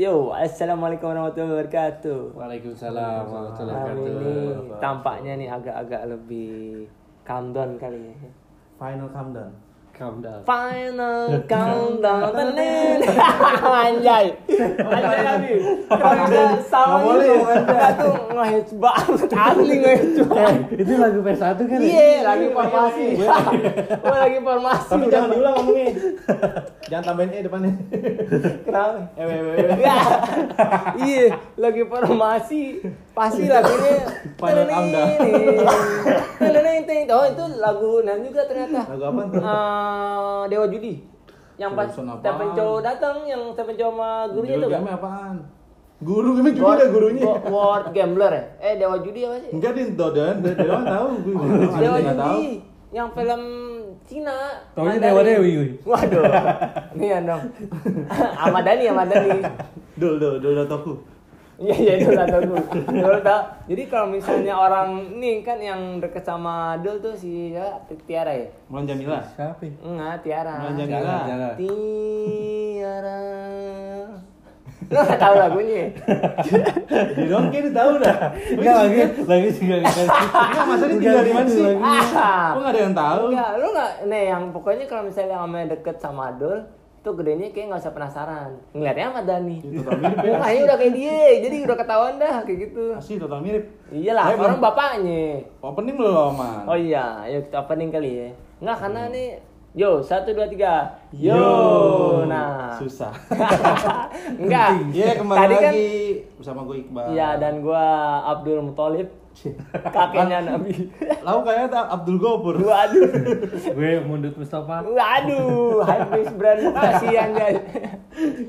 Yo, assalamualaikum warahmatullahi wabarakatuh. Waalaikumsalam warahmatullahi Hari wabarakatuh. ini tampaknya nih agak-agak lebih calm down kali ya. Final countdown. Calm down. Final countdown tenin. Anjay. Anjay lagi. Kalau udah sama boleh itu, tuh ngehits banget. Asli ngehits banget. Itu lagu PS1 kan? ya? Iya, lagi formasi. Oh, lagi formasi. Tapi jangan diulang ngomongnya. jangan tambahin e depannya. Kenapa? Eh, weh, weh, weh. Ya. Iya, lagi formasi. Pasti lagunya. Final. Teneneng. Oh, itu lagu nan juga ternyata. Lagu apa tuh? Eh, Dewa Judi. Yang pas? Stephen Chow datang, yang Stephen Chow sama gurunya tuh kan? apaan? Guru game juga ada gurunya. Wo- World Gambler ya? Eh, Dewa Judi apa sih? Enggak din, Dodan, Dodan tahu gue. Dewa Enggak tahu. Judi. Yang film Cina. Taunya. Dewa Dewi. Waduh. Nih ya dong. Ahmad Dhani. Dul, dul, dul, dul, toku. Iya iya tahu Dul tahu. Jadi kalau misalnya orang nih kan yang deket sama Dul tuh si ya, Tiara ya. Mulan Jamila. Siapa? ya? Enggak, Tiara. Mulan Jamila. Tiara. Lo gak tahu lagunya? ya? Di dong kayaknya tahu dah. Enggak lagi, lagi juga dikasih. Enggak, masa dia tinggal di mana sih? Kok enggak ada yang tahu? Enggak, lu enggak nih yang pokoknya kalau misalnya sama deket sama Dul tuh gedenya kayak nggak usah penasaran ngeliatnya Ahmad Dhani Total mirip ya. Udah kayak dia jadi udah ketahuan dah kayak gitu Asli total mirip. iyalah orang belum- bapaknya Opening belum, Man. Oh iya, ayo kita opening kali ya. Enggak karena nih Yo, satu dua tiga. Yo, nah. Susah. Enggak. Iya, kembali Tadi kan lagi bersama gue Iqbal. Iya, dan gua Abdul Muthalib. Kakeknya Nabi. Lalu kayaknya Abdul Gopur. Waduh. Gue Mundut Mustafa. Waduh, Hypebeast brand Bekasi anjay.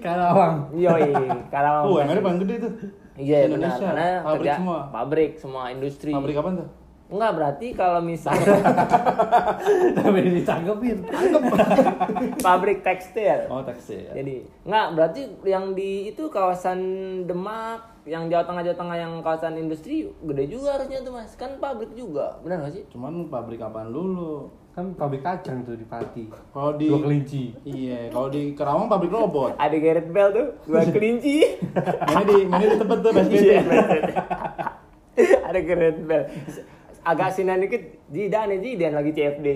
Karawang. Yoi, Karawang. Oh, yang ada paling gede tuh. Iya, benar. Karena Pabrik kerja- semua. Pabrik semua industri. Pabrik apa tuh? Enggak berarti kalau misalnya Tapi ditangkepin. pabrik tekstil. Oh, taksi ya. Jadi nggak berarti yang di itu kawasan Demak, yang Jawa Tengah Jawa Tengah yang kawasan industri gede juga harusnya tuh mas, kan pabrik juga, benar nggak sih? Cuman pabrik apaan dulu? Kan pabrik kacang tuh di Pati. Kalau di Dua kelinci. Iya, kalau di Kerawang pabrik robot. Ada Gareth Bell tuh, dua kelinci. Ini di mana di tempat tuh basket. Iya, Ada Gareth Bell. Agak sinan dikit, Zidane Zidane lagi CFD.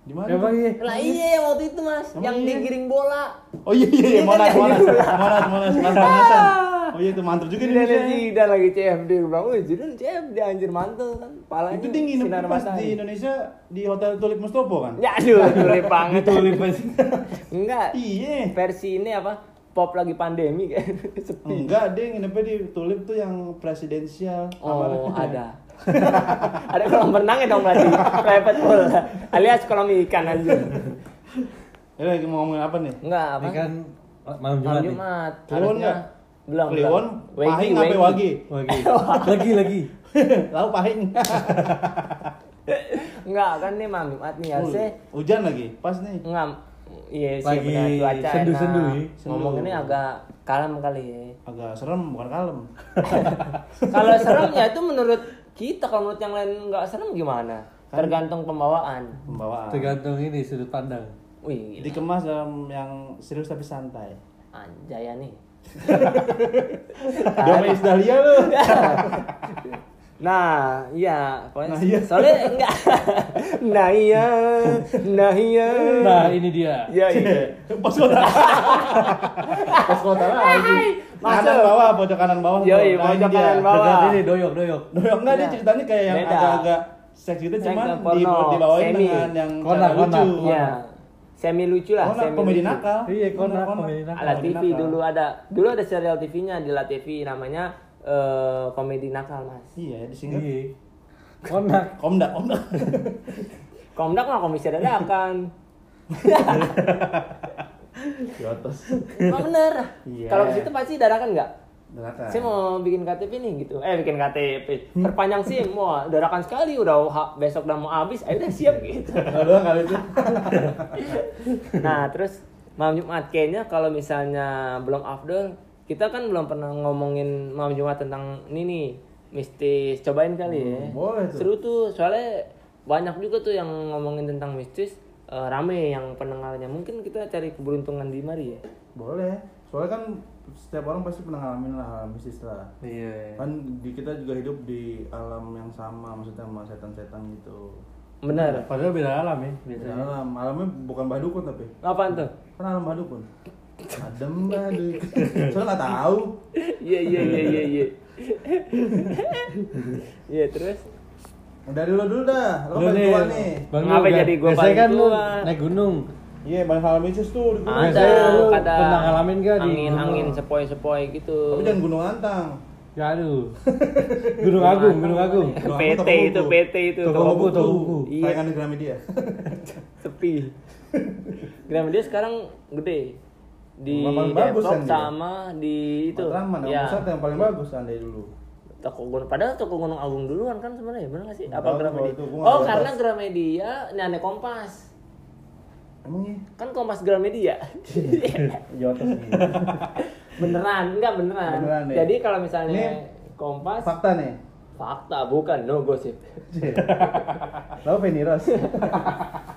Di mana? Emang iya? Lah iya yang waktu itu mas, Emang yang iya? digiring bola. Oh iya iya, iya. Iya, Monas, kan, Monas, iya. Monas, Monas, Monas, Monas. Oh iya itu mantul juga di Zidane Indonesia. Zidane lagi CFD, gue bilang, wih Zidane CFD anjir mantul kan, palanya Itu tinggi nih sinar pas matahari. di Indonesia di Hotel Tulip Mustopo kan? Ya aduh, tulip banget. Tulip. Enggak, Iya. versi ini apa? Pop lagi pandemi kayak sepi. Enggak, dia nginepnya di Tulip tuh yang presidensial. Oh, ada. Ada kolam berenangnya dong berarti. Private pool. Alias kolam ikan aja. Ya lagi mau ngomongin apa nih? Enggak apa? Ini kan malam Jumat Malam nih. Jumat. Kliwon nggak? belum. Kliwon, pahing apa wage? Lagi. Lagi lagi. Lalu pahing. Enggak, kan nih Malam Jumat nih harusnya Hujan lagi, pas nih. enggak Iya sih Lagi benar cuaca sendu-sendu enak. ya. Ngomong ini agak kalem kali ya. Agak serem, bukan kalem. Kalau serem ya itu menurut kita, kalau menurut yang lain nggak serem gimana? Tergantung pembawaan. Pembawaan. Tergantung ini sudut pandang. Wih, gila. Dikemas dalam yang serius tapi santai. Anjaya nih. Domain Dahlia lu. Nah, iya, pokoknya Nah, iya. soalnya enggak. nah iya, nah iya. Nah, ini dia. Iya, iya. Pos kota. Pos kota lagi. Masuk. Kanan bawah, pojok kanan bawah. Nah, ini pojok dia. kanan bawah. Dekat ini doyok doyok. Doyok enggak dia Iya. ceritanya kayak yang Beda. agak-agak seks gitu Seks cuman di dibawain semi. dengan yang Konak, cara lucu. Iya. Semi lucu lah, Konak, semi komedi nakal. Iya, konak, komedi nakal. Ala TV dulu ada. Dulu ada serial TV-nya di La TV namanya eh, komedi nakal, Mas. Iya, disingkat Iya. Konak. Komdak, Komdak. Komdak mah komisi dadakan. Di atas. Emang bener. Iya. Kalau ke situ pasti dadakan nggak? Dadakan. Saya mau bikin KTP nih gitu. Eh bikin KTP. Perpanjang SIM. Wah, dadakan sekali udah ha- besok udah mau habis. Ayo udah siap gitu. Doang kali itu. Nah, terus malam Jumat kayaknya kalau misalnya belum afdol, kita kan belum pernah ngomongin malam Jumat tentang ini nih, mistis. Cobain kali ya. Hmm, boleh tuh. Seru tuh, soalnya banyak juga tuh yang ngomongin tentang mistis. eh, rame yang pendengarnya. Mungkin kita cari keberuntungan di mari ya. Boleh. Soalnya kan setiap orang pasti pernah ngalamin lah hal mistis lah. Iya. Kan di kita juga hidup di alam yang sama, maksudnya sama setan-setan gitu. Bener. Padahal beda alam ya biasanya. alam, alamnya bukan badukun tapi Apaan tuh? kan alam badukun. Adem baduk. Soalnya nggak tahu. Iya iya iya iya iya. Iya terus Udah dulu dulu dah. Lo paling nih, tua nih. Bang Ngapa Lu, jadi gua paling kan lu naik gunung. Iya, banyak hal mistis tuh di gunung. ada ada pernah ngalamin gak di angin gunung? angin sepoi sepoi gitu. Tapi jangan gunung antang. Ya aduh. Gunung Agung, Gunung Agung. PT itu. PT itu Toko toko buku, buku. toko buku. Iya Sayangan di Gramedia. sepi. Gramedia sekarang gede di bagus Depok kan dia? sama di itu. Matraman, ya. pusat yang paling bagus andai dulu. Toko Gunung padahal toko Gunung Agung duluan kan sebenarnya benar nggak sih? Apa Gramedia? Oh karena. Gramedia ini aneh Kompas. Emang iya? Kan Kompas Gramedia. Beneran enggak beneran. Beneran nih. Jadi kalau misalnya Ini Kompas Fakta nih. Fakta bukan no gosip. Lalu Penny Rose.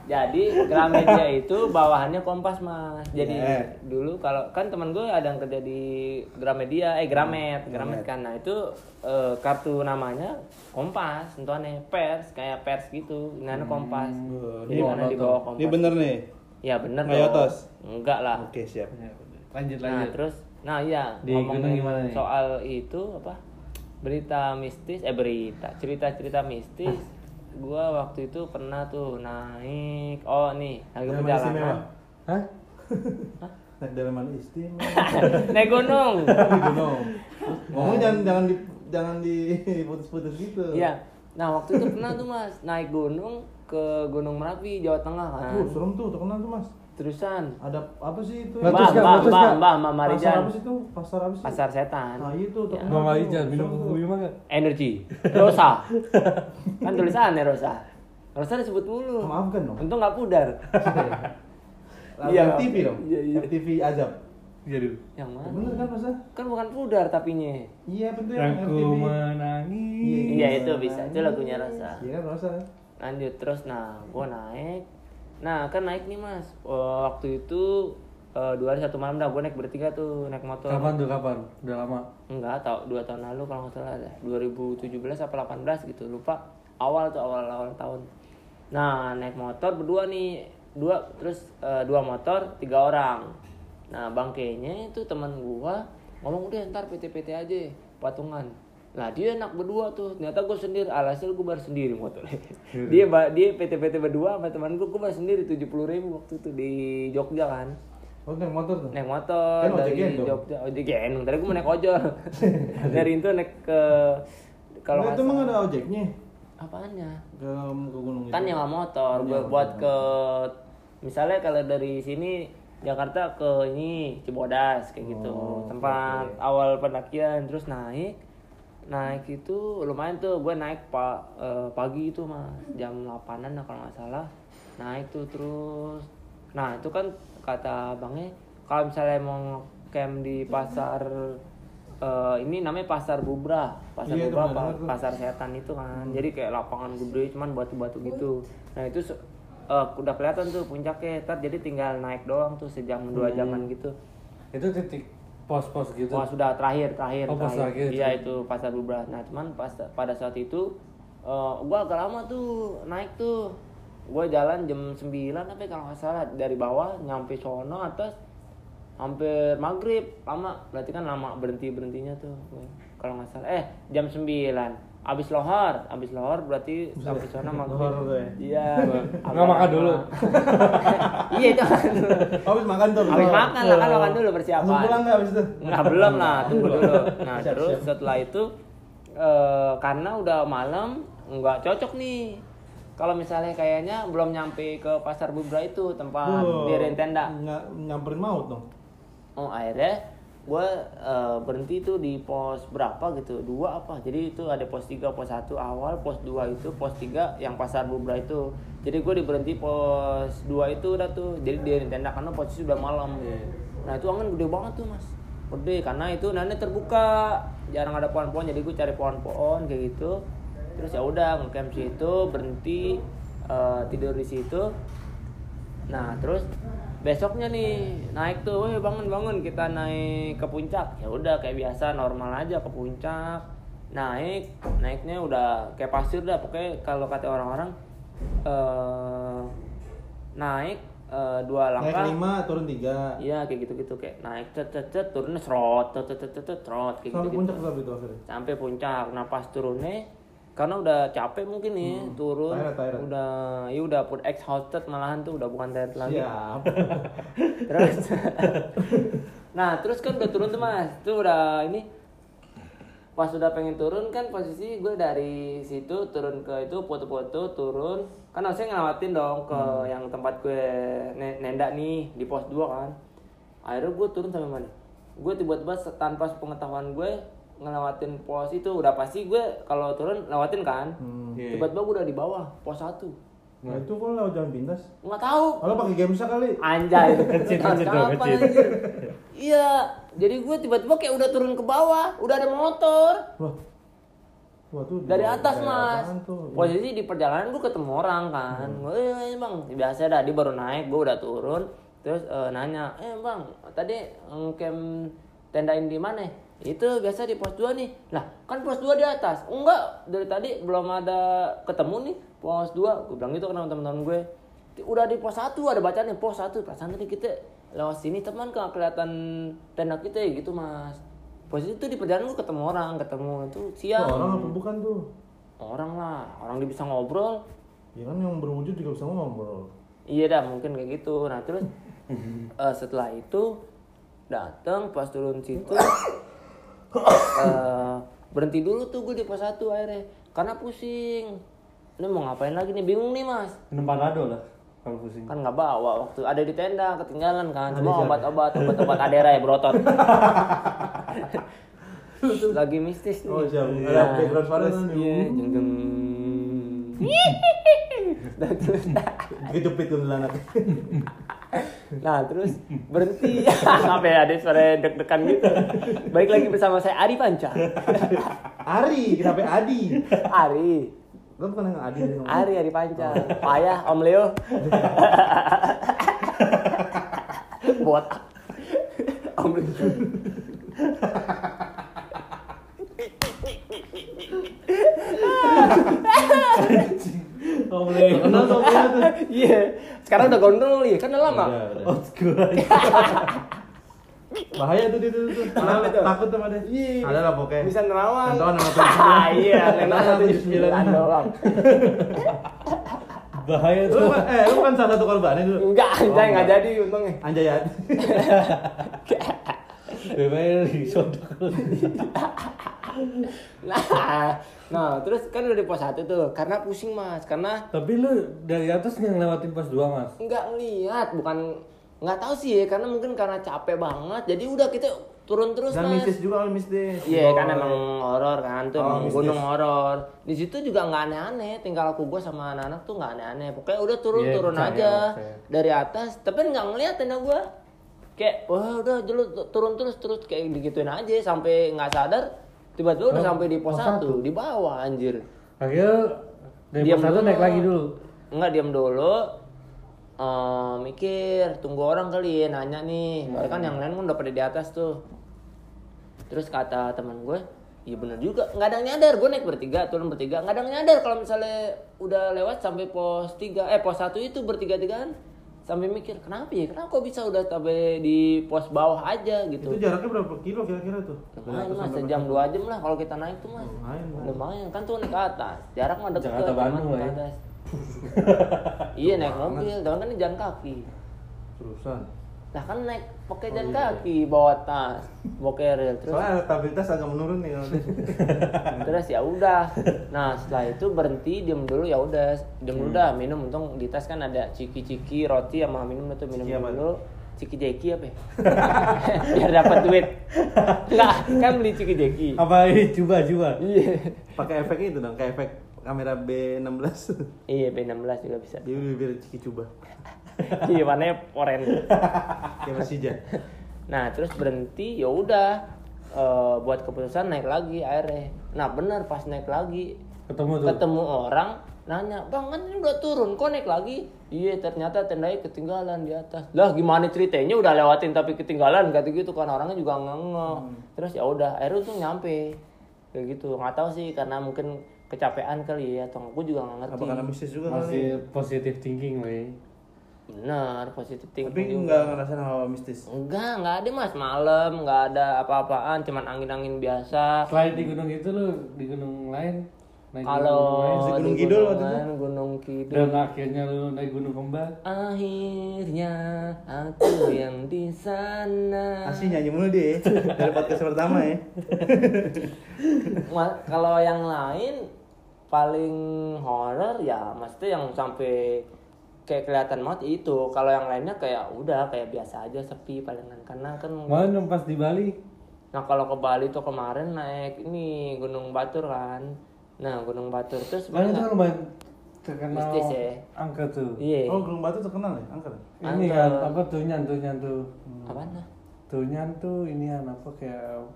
Jadi Gramedia itu bawahannya Kompas mas. Jadi Yeah. dulu kalau kan teman gue ada yang kerja di Gramedia, eh Gramet, Gramet Gramet. kan. Nah itu eh, kartu namanya Kompas, tentuannya pers kayak pers gitu, namanya Kompas. Oh, Jadi ini mana di bawah Kompas? Ini bener nih. Ya bener Nggak dong. yotos? Enggak lah. Oke, siap. Lanjut Nah lanjut. terus, nah iya Di gunung gimana nih? soal itu apa berita mistis, eh berita cerita-cerita mistis. gua waktu itu pernah tuh naik, oh nih lagi Dalam perjalanan. Hah? Naik dalam mana istimewa? naik gunung. Di gunung. Ngomong jangan jangan di jangan diputus-putus gitu. Iya. Nah waktu itu pernah tuh mas naik gunung ke Gunung Merapi Jawa Tengah kan. Tuh, serem tuh, terkenal tuh, Mas. Terusan Ada apa sih itu? Mbah, Terus, mbah, nggak? mbah, Mama Pasar Marijan. apa sih itu? Pasar apa sih? Pasar setan. Nah, itu. Bang tuh. Marijan minum kopi mah gak? Energi. Rosa. kan tulisannya Rosa. Rosa disebut mulu. Maafkan dong. Untung nggak pudar. Iya. FTV dong. Iya, iya. FTV Azab. Iya dulu. Yang mana? Bener kan, Mas? Kan bukan pudar tapinya. Iya, betul Yang ku FTV. menangis. Iya, itu bisa. Itu lagunya Rosa. Iya kan, Rosa. Lanjut terus nah gua naik. Nah kan naik nih mas. Oh, waktu itu eh, dua hari satu malam dah gua naik bertiga tuh naik motor. Kapan tuh kapan? Udah lama. Enggak tau dua tahun lalu kalau nggak salah dah 2017 apa 18 gitu lupa awal tuh awal awal tahun nah naik motor berdua nih dua terus eh, dua motor tiga orang nah bangkainya itu teman gua ngomong udah ntar PT-PT aja patungan lah dia enak berdua tuh. Ternyata gue sendiri alhasil gue bayar sendiri motornya dia ba- dia PT-PT berdua sama teman gue gue bayar sendiri tujuh puluh ribu waktu itu di Jogja kan. Oh, naik motor tuh. naik motor Kan ojek dari gendong. Jogja. Ojek gendong tadi gue mau naik ojol. Dari itu naik ke kalau Nah, itu emang ada ojeknya? Apaannya ke, ke gunung kan itu. nyewa motor. Oh, gue buat ke misalnya kalau dari sini Jakarta ke ini Cibodas kayak gitu. Oh, tempat oke. awal pendakian terus naik naik itu lumayan tuh gue naik pa, eh, pagi itu mas. Jam 8an lah kalau nggak salah. Naik tuh terus. Nah itu kan kata bangnya kalau misalnya mau camp di pasar eh, ini namanya pasar Bubra. Pasar Iya, Bubra pernah pa- dengar tuh. pasar setan itu kan. Jadi kayak lapangan gede cuman batu-batu gitu. Nah itu eh, udah kelihatan tuh puncaknya. Ntar jadi tinggal naik doang tuh sejam dua Hmm. jaman gitu. Itu titik pos-pos gitu. Wah sudah terakhir terakhir Oh, pas terakhir, iya itu pasar Bubra nah cuman pas pada saat itu eh, gua agak lama tuh naik tuh. Gua jalan jam 9 apa ya kalau nggak salah. Dari bawah nyampe sono atas hampir maghrib. Lama berarti kan lama berhenti berhentinya tuh. Kalau nggak salah. Eh jam 9 abis lohor abis lohor berarti sampai sono maghrib ya? iya Nggak makan dulu. iya itu makan dulu Habis makan tuh. Betul. makan lah kan makan dulu persiapan. Langsung pulang nggak habis itu? Nah belum lah, tunggu dulu. Nah terus setelah itu eh, karena udah malam nggak cocok nih. Kalau misalnya kayaknya belum nyampe ke pasar Bubra itu tempat Duh, diriin tenda. ng- nyamperin maut dong. Oh akhirnya gue berhenti tuh di pos berapa gitu dua apa. Jadi itu ada pos 3 pos 1 awal pos 2 itu pos 3 yang pasar Bubra itu. Jadi gue diberhenti pos 2 itu udah tuh. Jadi di tenda karena posisi udah malam. Nah itu angin gede banget tuh mas. Gede karena itu nanti terbuka. Jarang ada pohon-pohon jadi gue cari pohon-pohon kayak gitu. Terus ya udah ngecamp situ berhenti eh, tidur di situ. Nah terus besoknya nih naik tuh weh bangun bangun kita naik ke puncak. Ya udah kayak biasa normal aja ke puncak. Naik naiknya udah kayak pasir dah. Pokoknya kalau kata orang-orang eh naik eh, dua Naik langkah. lima, turun tiga. Iya kayak gitu-gitu kayak naik cet cet cet turunnya serot cet cet cet cet serot kayak Sampai gitu, puncak berapa itu akhirnya? sampai puncak. Nah pas turunnya karena udah capek mungkin nih turun. tired, tired. udah ya udah put exhausted malahan tuh udah bukan tired lagi. Siap. terus nah terus kan udah turun tuh mas. Tuh udah ini pas udah pengen turun kan posisi gue dari situ turun ke itu foto-foto turun. Kan harusnya ngelawatin dong ke yang tempat gue ne- nenda nih di pos 2 kan. Akhirnya gue turun sampai mana? Gue tiba-tiba tanpa pengetahuan gue ngelewatin pos itu udah pasti gue kalau turun lewatin kan Hmm. Iya. tiba-tiba gue udah di bawah pos 1 Nah itu kok lewat jalan pintas? nggak tahu Kalau pakai gamesa kali. Anjay. Kecil, kecil kecil. Iya, jadi gue tiba-tiba kayak udah turun ke bawah, udah ada motor Wah. Wah tuh dari atas dari mas. Posisi di perjalanan gue ketemu orang kan, gue eh, bang biasa dah dia baru naik, gue udah turun, terus eh, nanya, eh bang tadi ngecamp tendain di mana? Itu biasa di pos 2 nih. Lah, kan pos 2 di atas. Enggak, dari tadi belum ada ketemu nih pos 2. Gue bilang gitu kan sama teman-teman gue. Udah di pos 1 ada bacanya pos 1. Perasaan tadi kita lewat sini teman nggak kelihatan tenda kita ya gitu, Mas. Posisi itu di perjalanan gue ketemu orang, ketemu itu Tuh, siang. orang apa bukan tuh? Orang lah, orang dia bisa ngobrol. Ya kan yang berwujud juga bisa ngobrol. Iya dah mungkin kayak gitu. Nah terus eh, setelah itu datang pas turun situ eh, berhenti dulu tuh gue di pos 1 akhirnya karena pusing. Ini mau ngapain lagi nih bingung nih mas. Minum panado lah kalau pusing. Kan nggak bawa waktu ada di tenda ketinggalan kan. Cuma obat-obat obat-obat adera ya berotot. lagi mistis nih. Oh, siap. Iya. Ada background suara Terus, kan? Iya, jeng jeng. Dan terus tuh anak. Nah terus berhenti. Apa ya ada suara deg-degan gitu. Baik lagi bersama saya Ari Panca. Ari, kenapa Adi? Ari. Lo bukan yang Adi Ari Ari Panca. Payah Om Leo. Botak Om Leo Oh. Kenal tuh tuh. Iya Sekarang udah gondrong nih Kan udah lama aja. Bahaya tuh dia tuh. tuh. Kenapa tuh? Takut sama dia. Iya. Ada lah pokoknya. Bisa nerawang Kentoan sama Ah, Iya satu sembilan doang Bahaya tuh. kan- eh lu kan salah satu korbannya dulu. Enggak anjay Oh, nggak jadi untungnya Anjay ya. Bebek disodok. Nah, nah terus kan udah di pos satu tuh, karena pusing mas, karena Tapi lu dari atas yang lewatin pas dua mas. nggak ngeliat, bukan nggak tahu sih ya, karena mungkin karena capek banget, jadi udah kita turun terus Dan mas. mistis juga kalau mistis. Iya kan emang horor kan tuh Oh, emang gunung horor. Di situ juga nggak aneh-aneh, tinggal aku gua sama anak-anak tuh nggak aneh-aneh. Pokoknya udah turun Iya, turun percaya, aja percaya. dari atas, tapi nggak ngeliat tenda gua. Kayak wah udah dulu turun terus terus kayak digituin aja sampai nggak sadar tiba-tiba udah Oh, sampai di pos pos satu di bawah anjir. Akhirnya dari Diam pos satu dulu. naik lagi dulu. Enggak diam dulu. Eh, mikir, tunggu orang kali ya nanya nih. Soalnya kan yang lain kan udah pada di atas tuh. Terus kata teman gue, iya bener juga. Nggak ada yang nyadar. Gue naik bertiga, turun bertiga. Nggak ada yang nyadar kalau misalnya udah lewat sampai pos 3, eh pos 1 itu bertiga-tigaan. Sampai mikir, kenapa ya? Kenapa kok bisa udah sampai di pos bawah aja gitu. Itu jaraknya berapa kilo kira-kira tuh? Lumayan mas, sejam dua jam lah kalau kita naik tuh mas. Lumayan. Lumayan, kan tuh naik ke atas. Jarak mah deket. Jakarta Bandung ke lah ya. atas. iya naik mobil, dan kan ini jalan kaki. Terusan. Nah kan naik pakai Oh, jalan iya. kaki, bawa tas, bawa keril, terus Soalnya elektabilitas agak menurun nih terus ya udah. Nah setelah itu berhenti, diem dulu ya udah, diem Hmm. dulu dah minum. Untung di tas kan ada ciki-ciki roti sama minum itu minum Ciki dulu. Ciki jeki apa? ya? Biar dapat duit. Enggak, kan beli ciki jeki. Apa ini coba coba. Iya. Pakai efek itu dong, kayak efek kamera B16. Iya B16 juga bisa. Dia udah biar ciki coba. Iya warnanya oranye. Kayak Persija. Nah terus berhenti ya udah eh, buat keputusan naik lagi airnya. Nah bener pas naik lagi Ketemu tuh. ketemu orang nanya bang kan ini udah turun kok naik lagi iya ternyata tendanya ketinggalan di atas lah gimana ceritanya udah lewatin tapi ketinggalan kata gitu kan orangnya juga ngenge terus ya udah akhirnya tuh nyampe kayak gitu nggak tahu sih karena mungkin kecapean kali ya atau aku juga nggak ngerti Apa karena mistis juga kali? Masih positive thinking, weh. Bener positif Tapi thinking nggak ngerasain hal mistis. enggak enggak ada mas malam nggak ada apa-apaan cuman angin-angin biasa Selain di gunung itu lu di gunung lain naik kalau Di Gunung di Kidul waktu itu? gunung kidul dan akhirnya lu naik gunung kembar. akhirnya aku yang di sana Asli nyanyi mulu dia dari podcast pertama ya. Kalau yang lain paling horor ya maksudnya yang sampai kayak kelihatan banget itu kalau yang lainnya kayak udah kayak biasa aja sepi palingan karena kan yang pas di Bali. nah kalau ke Bali tuh kemarin naik ini Gunung Batur kan nah Gunung Batur tuh Bali itu sebenarnya lumayan terkenal Mistis ya. angka tuh. iya Oh, Gunung Batu terkenal ya, angker. Ini Angka. kan apa tunyan tunyan tuh. apa nah tuh ini apa kayak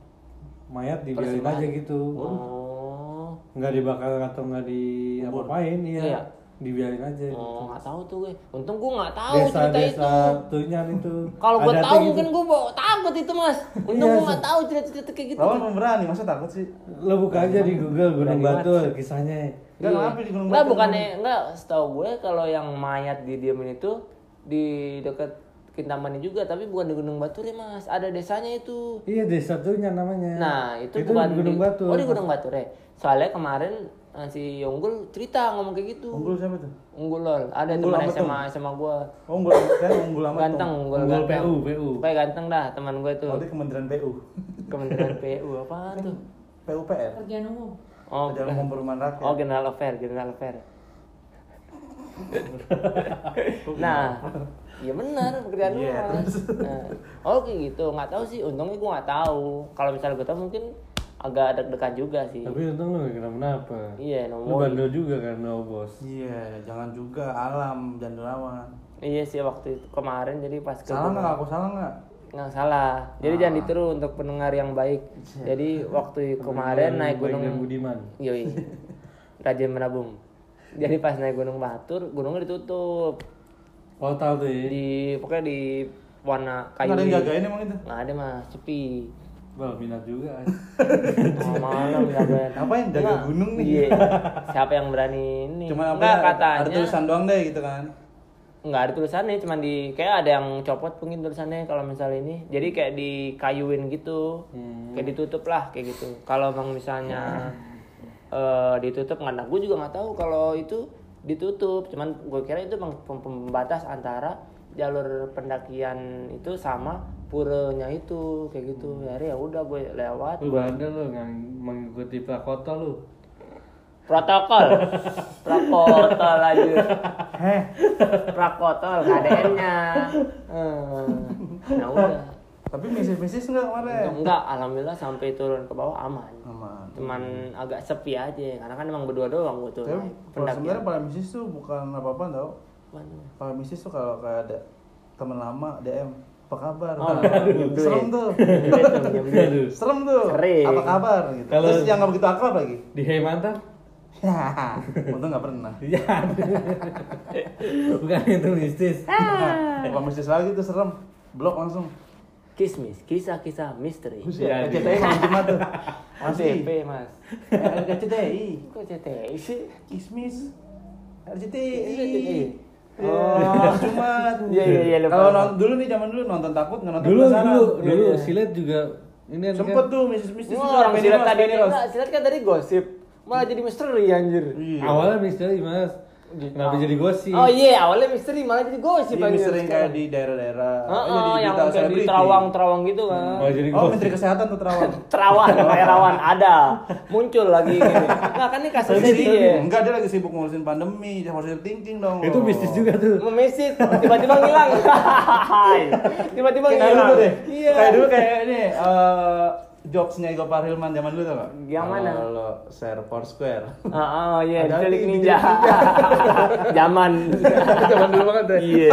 mayat dibiarin aja gitu. oh Nggak dibakar atau nggak di apa-apain Iya. iya. Dibiarin aja. oh nggak tahu tuh gue untung gue nggak tahu Desa cerita desa itu tunyan itu. kalau gue tahu gitu. mungkin gue bawa takut itu mas untung Iya, gue nggak tahu cerita-cerita kayak gitu Lawan pemberani, masa takut sih? Lo buka aja di Google Gunung Berani Batur kisahnya. Enggak, kenapa di Gunung Enggak, Batur? bukannya enggak setahu gue kalau yang mayat didiemin itu di dekat Kintamani juga tapi bukan di Gunung Batur ya mas ada desanya itu Iya desa tunyan namanya. nah itu, itu bukan di Gunung Batur. oh di Gunung Batur ya soalnya kemarin eh, si Unggul cerita ngomong kayak gitu Unggul siapa tuh? Unggul lol ada Unggul teman? SMA SMA gue Oh, unggul saya unggul amat. ganteng tuh. Unggul Unggul ganteng PU, PU. Pokoknya ganteng dah teman gue tuh Oh, Kementerian PU. Kementerian PU apa tuh PUPR. Kerjaan umum. oh Dalam Umum Perumahan Rakyat. Oh General Affair, General Affair. nah, iya benar pekerjaan lu Iya. Nah, oh kayak gitu, nggak tahu sih. Untungnya gue nggak tahu. Kalau misalnya gue tahu mungkin agak deg-degan juga sih. Tapi untung lu gak kenapa-napa. Iya Lu nomor. bandel juga kan no bos. Iya, jangan juga alam, jangan dilawan. Iya sih waktu itu kemarin jadi pas ke Salah nggak? Aku salah nggak? nggak salah. Jadi Ah. jangan ditiru untuk pendengar yang baik. Jadi waktu kemarin naik gunung Budiman. Yoi. Rajin menabung. Jadi pas naik gunung Batur, gunungnya ditutup. Oh tahu tuh ya. Di pokoknya di warna Nggak kayu. ada yang jagain emang itu. Nggak ada mas, sepi. Wah minat juga. Oh, malam jagain. Ngapain jaga Nggak. gunung nih? Iya. Siapa yang berani ini? Cuma apa? Enggak ya, katanya. Ada tulisan doang deh gitu kan. Enggak ada tulisannya, cuman di kayak ada yang copot mungkin tulisannya kalau misalnya ini. Jadi kayak dikayuin gitu. Hmm. Kayak ditutup lah kayak gitu. Kalau emang misalnya eh, ditutup nggak gue juga nggak tahu kalau itu ditutup. Cuman gue kira itu pembatas antara jalur pendakian itu sama puranya itu kayak gitu. Ya ya udah gue lewat. Lu bandel lu nggak mengikuti prakoto lu. protokol protokol aja Heh, protokol KDN-nya hmm. nah udah tapi misis-misis nggak kemarin? Enggak alhamdulillah sampai turun ke bawah aman Aman. cuman agak sepi aja karena kan emang berdua doang gue tuh Tapi sebenarnya para misis tuh bukan apa-apa tau. Para misis tuh kalau kayak ada teman lama DM apa kabar? Oh, Nah, duit. serem tuh. Serem tuh. Sering. Apa kabar gitu. Kalau- Terus yang nggak begitu akrab lagi. Di Hey mantan? Ya, untung nggak pernah. Iya. Bukan itu mistis. Apa mistis lagi tuh serem. Blok langsung. Kismis kisah-kisah misteri Iya, RCTI mau cuma tuh. Masih. ACP mas RCTI. kok CTI sih Kismis. RCTI. RCTI. Oh. Oh, cuma Iya, iya, iya, lupa, Kalau dulu nih zaman dulu nonton takut nggak nonton Dulu dulu Iya, dulu silet juga ini kan Sempet tuh mistis-mistis Wah, juga, orang Rose, tadi silat kan tadi gosip malah jadi misteri anjir Iya. awalnya misteri mas. Kenapa jadi gosip? Oh iya, awalnya misteri malah jadi gosip Iya, misteri yang kayak di daerah-daerah. Heeh, Oh, jadi yang kayak di terawang-terawang gitu kan. Oh, jadi Oh. Menteri Kesehatan tuh terawang. Terawan, kayak rawan ada. Muncul lagi gini. Nah, kan ini kasusnya dia. Enggak, dia lagi sibuk ngurusin pandemi, positive thinking dong. Itu mistis juga tuh. Memesit, tiba-tiba ngilang. tiba-tiba Kayak ngilang. dulu deh. Iya. Kayak dulu kayak ini eh jokesnya Iko Parhilman zaman dulu tau gak? Yang mana? Kalau share Foursquare. Ah, oh, iya, diculik ninja. Zaman. zaman dulu banget deh. Iya.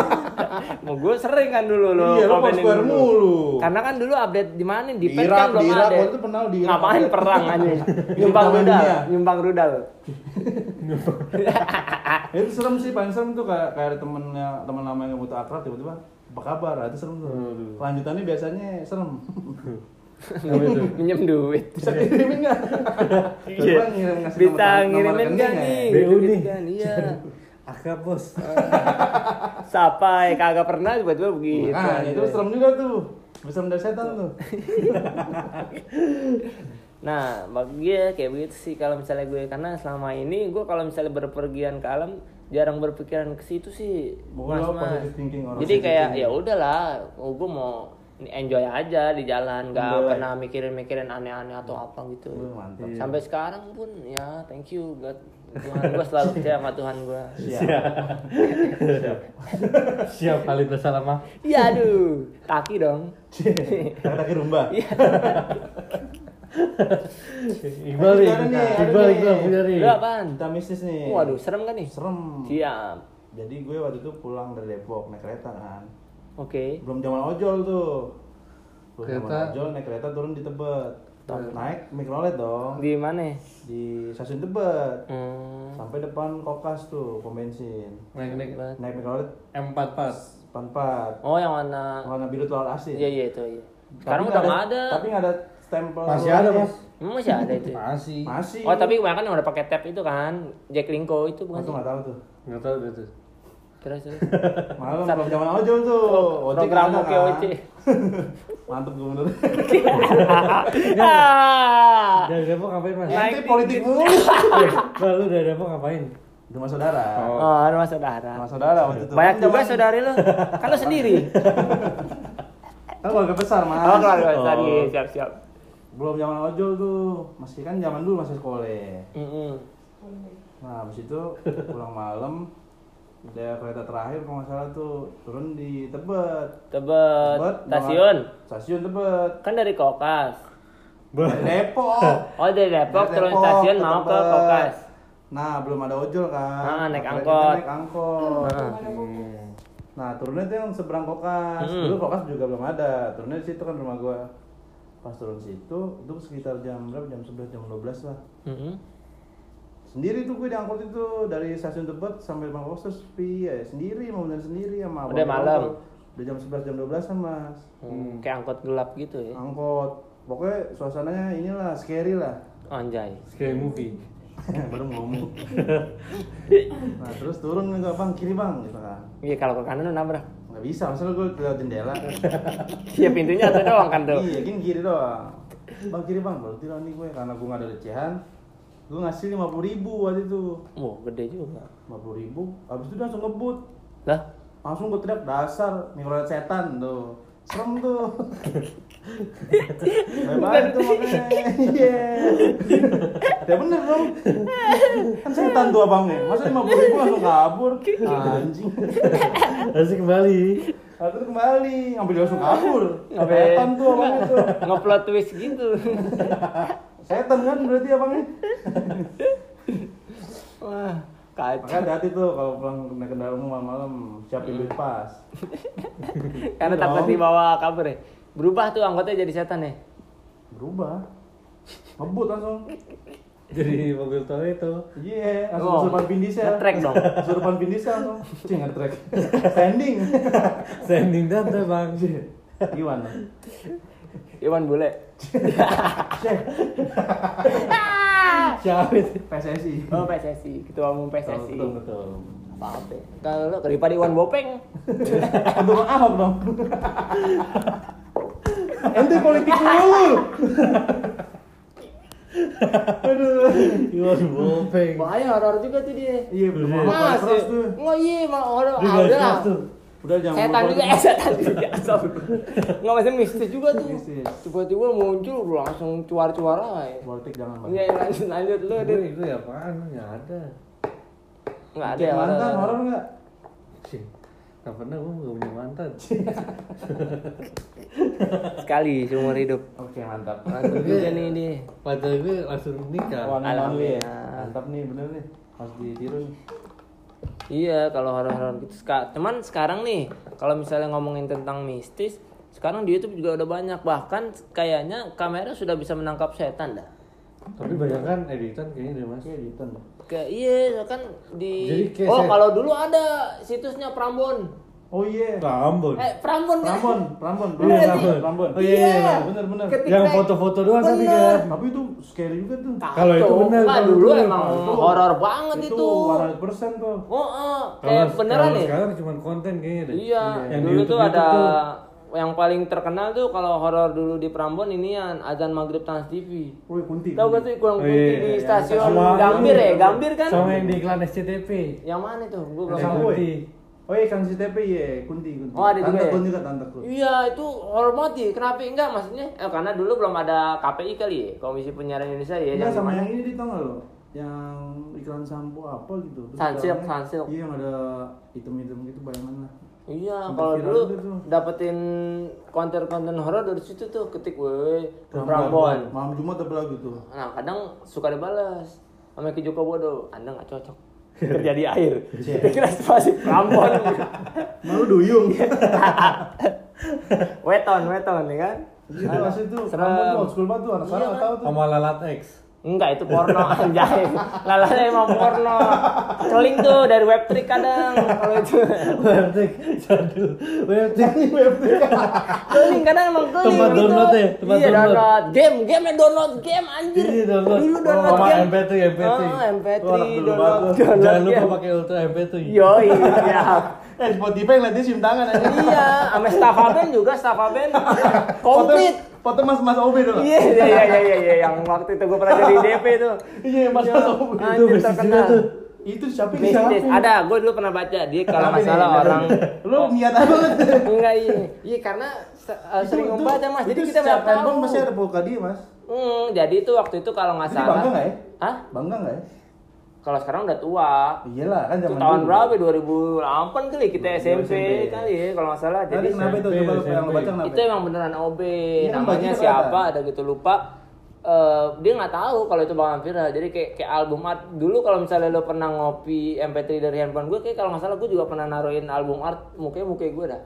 Mau gue sering kan dulu lo. Iya, lo Foursquare dulu. mulu. Karena kan dulu update di mana di Di pet Irak, kan belum di Irak, ada. waktu itu pernah di Irak. Ngapain perang aja? nyumbang rudal, nyumbang rudal. Itu serem sih paling serem tuh kayak kayak temennya teman lama yang butuh akrab tiba-tiba apa kabar Nah, itu serem tuh kelanjutannya biasanya serem Minjem duit. bisa kirimin nggak Iya. Coba ngirim ngasih Bisa ngirimin kan ya? nih? BU nih. kan, Iya. Akrab bos. Sampai kagak pernah tiba-tiba begitu. nah itu serem juga tuh bisa dari setan tuh Nah, bagi gue kayak begitu sih kalau misalnya gue karena selama ini gue kalau misalnya berpergian ke alam jarang berpikiran ke situ sih. Oh, Mas, mas. positive thinking, orang Jadi kayak ya udahlah, oh, gue mau enjoy aja di jalan, nggak Enjoy. pernah mikirin-mikirin aneh-aneh atau apa gitu. Mantap. Sampai sekarang pun ya thank you God. Tuhan gue selalu percaya sama Tuhan gue. siap Siap kali bersama mah. Iya aduh, kaki dong. kaki rumba Iya. Iqbal nih. Iqbal nih. Iqbal punya nih. Lu apaan? kita mistis nih Waduh, serem kan nih? serem Siap. jadi gue waktu itu pulang dari Depok naik kereta kan Oke. belum zaman ojol tuh belum zaman Kereta? ojol naik kereta turun di Tebet naik mikrolet dong Di mana? di stasiun Tebet Hmm. sampai depan kokas tuh pom bensin Naik naik naik mikrolet M44. empat Oh, yang warna warna biru telur asin Iya iya itu iya. Sekarang udah nggak ada. tapi nggak ada stempel Masih ada mas. Emang masih ada itu. Masih. masih Oh tapi kebanyakan yang udah pakai tab itu kan, Jack Linko itu Aku bukan sih? nggak tahu tuh Nggak tahu tuh. Terus terus. malam belum zaman ojol tuh Ojek Program ada Oke kan? Oce. mantep gue bener Ah. Dari Depok ngapain mas? Naik Ente politik mulu Bal, lu dari Depok ngapain? rumah saudara Oh. Oh, rumah saudara. rumah saudara waktu itu Banyak juga saudari lo. Kan lo sendiri. kan keluarga besar mas Oh, keluarga besar. Oh. Iya, siap siap. belum zaman ojol tuh masih kan zaman dulu masih sekolah nah habis itu pulang malam ada kereta terakhir kalau nggak salah tuh turun di Tebet Tebet, Tebet, stasiun. stasiun Tebet Kan dari Kokas. dari Depok Oh dari Depok Dari turun Depok stasiun mau ke. Kokas. nah belum ada ojol kan Ah, naik angkot. naik angkot Ah. nah turunnya tuh yang seberang kokas Hmm. dulu kokas juga belum ada turunnya di situ kan rumah gua pas turun situ itu sekitar jam berapa jam 11 jam 12 lah Mm-mm. Sendiri tuh gue diangkut itu dari stasiun Tebet sampai kokas terus sepi ya sendiri mau bener sendiri sama Udah abang malam. angkot. udah jam 11 jam 12 kan mas Hmm, Kayak angkot gelap gitu ya. angkot pokoknya suasananya inilah scary lah Anjay. Scary movie. baru ngomong nah terus turun nih bang kiri bang gitu kan Iya kalau ke kanan nabrak. nggak bisa masalah gue lewat jendela Iya pintunya satu doang kan tuh. iya kan kiri doang bang kiri bang baru tidur nih gue karena gue nggak ada recehan gue ngasih lima puluh ribu waktu itu. Oh gede juga. lima puluh ribu. Abis itu dia langsung ngebut. Lah? Langsung gue teriak dasar mikrolet setan tuh. Serem tuh. Baik tuh makanya. Iya. Ya bener dong. Kan setan tuh abangnya. Masa lima puluh ribu langsung kabur? Anjing. Asik kembali. Lalu kembali. Ngambil langsung kabur. Setan tuh abangnya tuh. ngeplot twist gitu. setan kan berarti abangnya Wah kacau. makanya hati-hati tuh kalau pulang naik kendaraan umum malam-malam siapin duit pas Karena takut dibawa kabur ya. Berubah tuh anggotanya jadi setan ya. berubah ngebut langsung Jadi mobil tol itu. Iya, langsung Oh, kesurupan Vin Diesel. nge-track dong. Kesurupan Vin Diesel langsung. Cing, nge-track. Standing. Standing tante bang. Gimana? Iwan bule. Siapa itu? PSSI. Oh PSSI, ketua umum PSSI. Betul, betul. Apa apa? Kalau lo daripada Iwan Bopeng. Untuk Ahok dong. Ente politik dulu. Aduh. Iwan Bopeng. Bahaya horor juga tuh dia. Iya, belum apa Mas, nggak iya mah horor. Ah, udah lah. Udah jangan Setan juga, eh politik. setan juga. Nggak masih mistis juga tuh. Tiba-tiba muncul langsung cuar-cuar aja. Politik jangan. Iya lanjut lanjut lu Itu, deh. itu ya apaan? Nggak ada. Nggak ada ya mantan enggak? Sih. Nggak pernah gue nggak punya mantan. Sekali seumur hidup. Oke, mantap. Mantap juga nih dia. Pacar gue langsung nikah. Alhamdulillah. ya. Mantap nih, bener nih. Harus ditiru nih. Iya, kalau horor-horor gitu. Ska- Cuman sekarang nih, kalau misalnya ngomongin tentang mistis, sekarang di YouTube juga udah banyak. Bahkan kayaknya kamera sudah bisa menangkap setan dah. Tapi banyak kan editan kayaknya deh mas. editan Kayak iya kan di Jadi Oh, kalau dulu ada situsnya Prambon. Oh iya Rambut. Eh, Prambon? Prambon Prambon Iya, Prambon Prambon. Prambon Oh, iya, iya, iya. bener bener Ketika- Yang foto-foto doang tapi kan. tapi itu scary juga tuh Kalau itu bener, Nggak, kalau dulu itu emang itu horor banget itu. 100% tuh Oh, oh, Kalau kayak beneran nih. sekarang cuma konten kayaknya deh. Iya, Yang di dulu tuh ada yang paling terkenal tuh kalau horor dulu di Prambon ini yang azan maghrib Trans TV. Woi kunti Tahu gak sih kurang Oh, putih iya, di iya. stasiun Gambir ya? Gambir kan? Sama yang di iklan SCTV. Yang mana tuh? Gue belum Yang tahu. Oh iya Kang CTP iya kunti kunti Oh, ada juga tante ya? kun juga tante kun Iya itu ya. Kenapa enggak maksudnya? Eh, karena dulu belum ada KPI kali ya, Komisi Penyiaran Indonesia ya. Enggak sama yang ini di tau lo yang iklan sampo apa gitu Sunsilk, dalamnya- Sunsilk. iya yang ada hitam-hitam gitu bayangan lah Iya, kalau dulu dapetin konten-konten horor dari situ tuh ketik weh. Prambon. malam Jumat apa lagi tuh Nah, kadang suka dibalas sama Ki Joko Bodo, Anda nggak cocok kerja di air. Kita kira spasi Prambon. malu duyung weton, weton ya kan? Itu pas itu Serem. Tuh old school banget tuh anak Iya, sekarang nggak tahu tuh Sama lalat X. Enggak, itu porno anjay. Lalanya emang porno. Keling tuh dari web trick kadang kalau itu. Webtik, jadul. Webtik. Keling kadang emang keling Tempat gitu. download ya, tempat iya, download. download. Game, game download game anjir. Iya, download. Dulu download Sama game. MP3, MP3. Oh, MP3 Wah, download. Jangan lupa game. pakai Ultra MP3. Yo, iya. eh Spotify ngeliatnya cium tangan aja iya, sama Staffaben juga Staffaben. Komplit. Foto, mas mas OB dong Iya, iya, iya, iya, iya, iya, yang waktu itu gue pernah jadi DP tuh. iya mas mas OB mistis terkenal. tuh. itu siapa siapa. Ada, gue dulu pernah baca dia kalau nggak Kenapa salah nih? orang lu niat banget enggak iya, iya karena uh, sering membaca mas, jadi kita setiap tahu. masih ada voka dia mas Hmm, jadi itu waktu itu kalau nggak jadi salah. bangga nggak ya Hah? bangga nggak ya Kalau sekarang udah tua. iyalah kan Itu zaman tahun dulu. berapa? 2008 kali kita SMP, SMP. kali ya kalau nggak salah. Jadi kenapa itu SMP, coba lu yang baca kenapa itu emang beneran OB. Iya, kan Namanya siapa? Ada gitu lupa. Eh, dia nggak tahu kalau itu bakalan viral. Jadi kayak kayak album art dulu kalau misalnya lo pernah ngopi MP3 dari handphone gue, kayak kalau nggak salah gue juga pernah naruhin album art mukanya muka gue dah.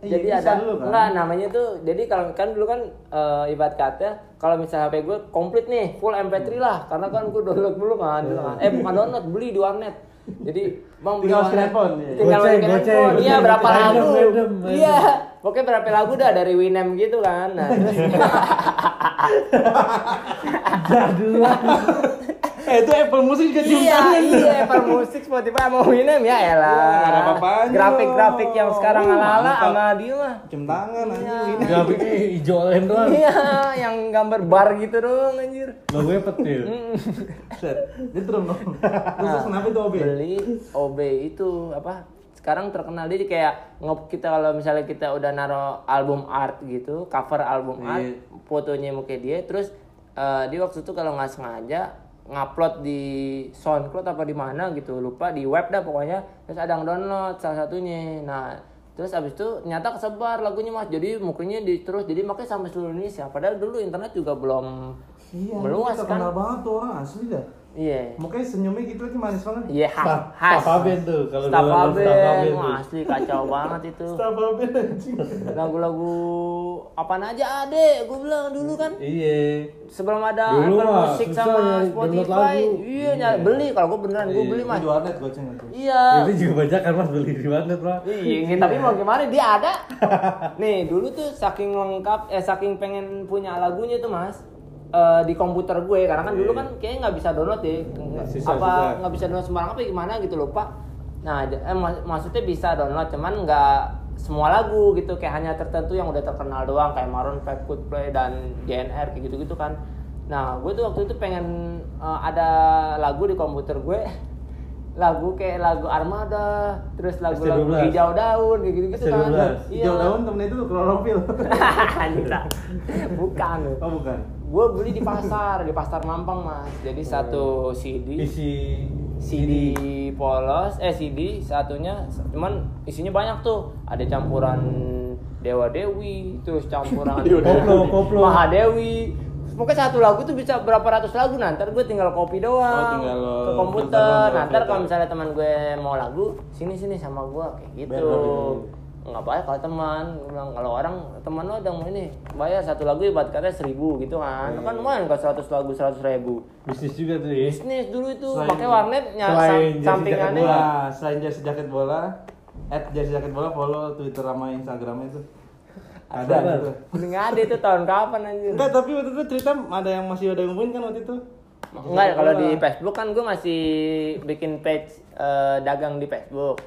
Iya, jadi ada dulu kan? enggak namanya tuh jadi kalau kan dulu kan eh, ibarat kata kalau misalnya HP gue komplit nih full MP3 lah. Karena kan gue download dulu kan, dulu kan. eh bukan download beli di warnet. Jadi bang beli warnet. handphone, iya. tinggal handphone iya berapa lagu. iya. Pokoknya berapa lagu dah dari Winem gitu kan. Nah Jadul. eh itu Apple Music juga cium iya tangan iya per musik Spotify sama Winem ya Wah, nggak elah apa-apanya grafik-grafik yang sekarang Uh, ala-ala sama dia mah cium tangan Iya. anjing ini Grafiknya hijau lain doang. iya yang gambar bar gitu dong anjir Logonya petir. Set. Dia terus dong. Terus kenapa itu OB? beli OB itu apa sekarang terkenal dia kayak ngop kita kalau misalnya kita udah naro album art gitu cover album art Iya. fotonya muka dia terus eh, dia waktu itu kalau nggak sengaja ngupload di SoundCloud apa di mana gitu lupa di web dah pokoknya. Terus ada yang download salah satunya. Nah terus abis itu ternyata kesebar lagunya mas. Jadi mukanya di terus jadi makanya sampai seluruh Indonesia. Padahal dulu internet juga belum Iya, meluas kan. terkenal banget tuh orang asli dah. Iya Mukanya senyumnya gitu lagi manis banget. iya khas Staff khas Stafaben tuh kalau Staff Aben, asli kacau banget itu. Stafaben anjing. Lagu-lagu apaan aja ada, gue bilang dulu kan. Iya. Sebelum ada Dulu Apple mah Music sama Spotify, lagu. iya nyari beli kalau gue beneran gue Iya. beli mas. Di warnet goceng itu. Iya. Itu juga banyak kan mas beli di warnet pak. Iya, tapi mau gimana dia ada. Nih dulu tuh saking lengkap, eh saking pengen punya lagunya tuh mas. Eh, di komputer gue karena kan dulu kan kayaknya nggak bisa download ya. Susah, apa nggak bisa download sembarang apa gimana gitu lupa nah j- eh, mak- maksudnya bisa download cuman nggak semua lagu gitu. Kayak hanya tertentu yang udah terkenal doang kayak Maroon 5 Coldplay dan JNR kayak gitu gitu kan. Nah gue tuh waktu itu pengen eh, ada lagu di komputer gue. Lagu kayak lagu Armada terus lagu-lagu ST12. hijau daun kayak gitu gitu kan. ST12. Hijau daun temen itu klorofil. Bukan. Oh bukan. Gue beli di pasar di pasar Mampang mas. Jadi satu CD Isi CD polos eh CD satunya cuman isinya banyak tuh. Ada campuran Dewa Dewi terus campuran Koplo, koplo. Mahadewi. Pokoknya satu lagu tuh bisa berapa ratus lagu. Nah ntar gue tinggal copy doang Oh, tinggal ke komputer. filter. kalau misalnya teman gue mau lagu sini sini sama gue kayak gitu. Bener, nggak bayar kalau teman. Gue bilang kalau orang teman lo ada mau ini bayar satu lagu ibarat katanya seribu gitu kan. Kan lumayan kalau seratus lagu seratus ribu. Bisnis juga tuh ya bisnis dulu itu pakai warnet selain sampingannya. Nah, selain jersey jaket bola, at jersey jaket bola follow Twitter sama Instagramnya itu. Ada gitu. nggak ada itu tahun kapan anjir? Enggak, tapi waktu itu cerita ada yang masih ada yang ngomongin kan waktu itu. Enggak, kalau di Facebook kan gue masih bikin page eh, dagang di Facebook.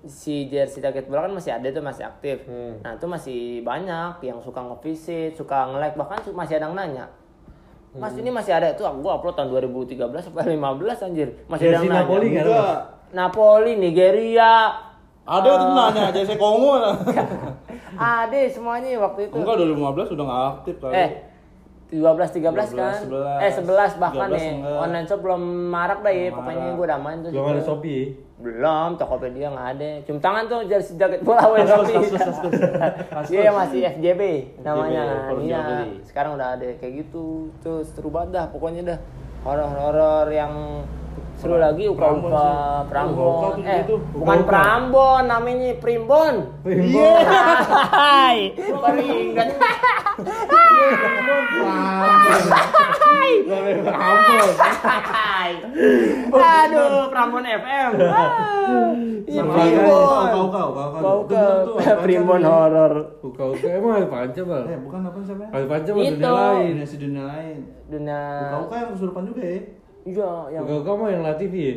Si jersey jaket bola kan masih ada tuh masih aktif. Nah itu masih banyak yang suka nge-visit, suka nge-like bahkan su- masih ada yang nanya. Mas ini masih ada itu gue upload tahun 2013 sampai 15 anjir. Masih ada Jersey yang nanya. Napoli kan. Napoli, Nigeria. Ada waktu itu nanya jersey Kongo. Ada semuanya waktu itu. Enggak 2015 udah enggak aktif kali. Eh, 12 13 kan? 11. Eh 11 bahkan 13 nih. enggak. Online shop belum marak dah ya, pokoknya gue udah main tuh. belum ada shopee Belum, Tokopedia nggak ada. Cium tangan tuh jersey jaket bola wes Shopee. Iya masih FJB namanya. Iya. Sekarang udah ada kayak gitu. Tuh seru banget dah pokoknya dah. Horor-horor yang seru lagi Prambon uka-uka sih. Uka-uka Prambon. tuh Eh, gitu. bukan. Prambon namanya Primbon. Iya. Hai, baru ingat. Hai. Aduh, Prambon FM. Iya, Primbon. ke Bener tuh, apa Primbon horor. Uka uka emang ada panca bang Eh, bukan apa namanya? ada panca mah dunia lain Dunia lain. Dunia Kau kau yang kesurupan juga ya? Iya, yang uka uka mah yang latih ya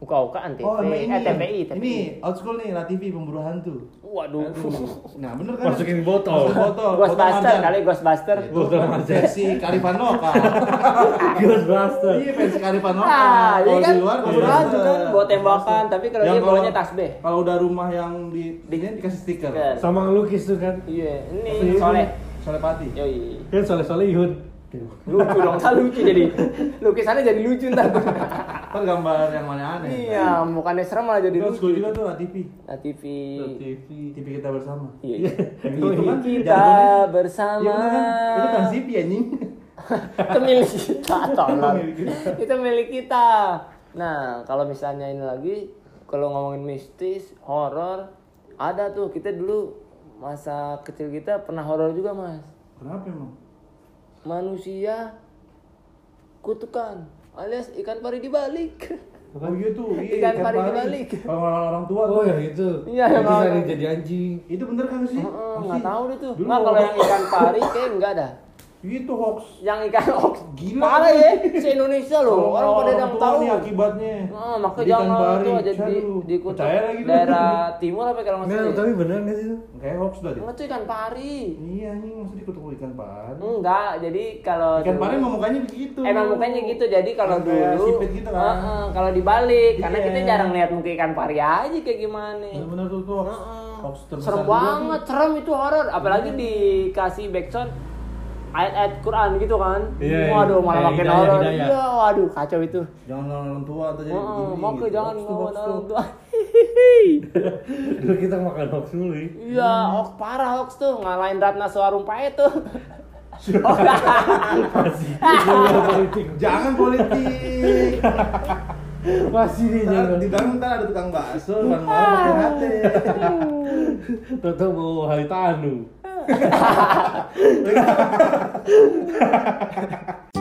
uka-uka antv, Oh, ini. eh TPI, TPI. Ini old school nih, La TV pemburu hantu. Waduh. Nah, bener kan? masukin botol Masukin botol. Ghostbuster kali Ghostbuster. botol aja Versi Karifan lokal. Ghostbuster Iya, versi Karifan lokal. Ah, iya Kalau kan? di luar Pemburu Ghostbuster. hantu kan, bawa tembakan, tapi kalau Yang dia bawanya tasbih. Kalau udah rumah yang di di dikasih stiker. Sama ngelukis tuh kan Iya, Iya, ini soleh. Soleh Pati. Yoi. kan soleh solehun Lucu dong, tak lucu jadi. Lukisannya jadi lucu ntar. Kan gambar yang mana aneh. iya, bukannya serem malah jadi Itu school lucu. juga tuh La TV. Nah, TV. TV, TV kita bersama. Iya. Itu kan Kita bersama. Iya bener kan? Itu kan TV anjing. itu milik kita tolong itu milik kita nah kalau misalnya ini lagi kalau ngomongin mistis horor ada tuh kita dulu masa kecil kita pernah horor juga mas Kenapa emang? Manusia kutukan alias ikan pari dibalik Oh iya tuh, iya, Ikan pari dibalik. Kalau orang, orang tua oh tuh. yang itu Iya, yang jadi anjing Itu bener kan sih? Heeh, Pasti. nggak tahu deh tuh Dulu nggak kalau yang ikan pari kayak enggak ada Itu hoax. yang ikan oks Gila. parah ya se Indonesia loh Kalau orang pada yang tahu nih akibatnya. Oh, makanya Di jangan tuh aja di, di lagi lu. daerah timur apa kalau nggak nah ya? tapi bener nggak sih itu Kayak hoax dah dia. Tuh ikan pari. Iya anjing maksud dikutuk ikan pari. Enggak, jadi kalau Ikan dulu- pari emang mukanya begitu. Emang mukanya gitu, jadi kalau dulu sipit gitu kan. Heeh, kalau dibalik karena Iya. kita jarang lihat muka ikan pari aja kayak gimana. Bener-bener tuh tuh hoax. Heeh. Hoax terbesar Serem banget, serem itu horor, apalagi dikasih backsound ayat-ayat Quran gitu kan. Iya, iya. Waduh, malah Kayak makin hidayah, horor. hidayah. Iya, waduh kacau itu. Jangan lawan orang tua atau jadi begini. makanya gitu. jangan tuh. orang tua. dulu kita makan hoax dulu ya. Iya, hoax parah hoax tuh ngalahin Ratna Sarumpait tuh. politik Jangan politik. masih nih jangan di dalam ntar ada tukang bakso, kan malam pakai hati. Mau Haritanu Hahaha. Iya.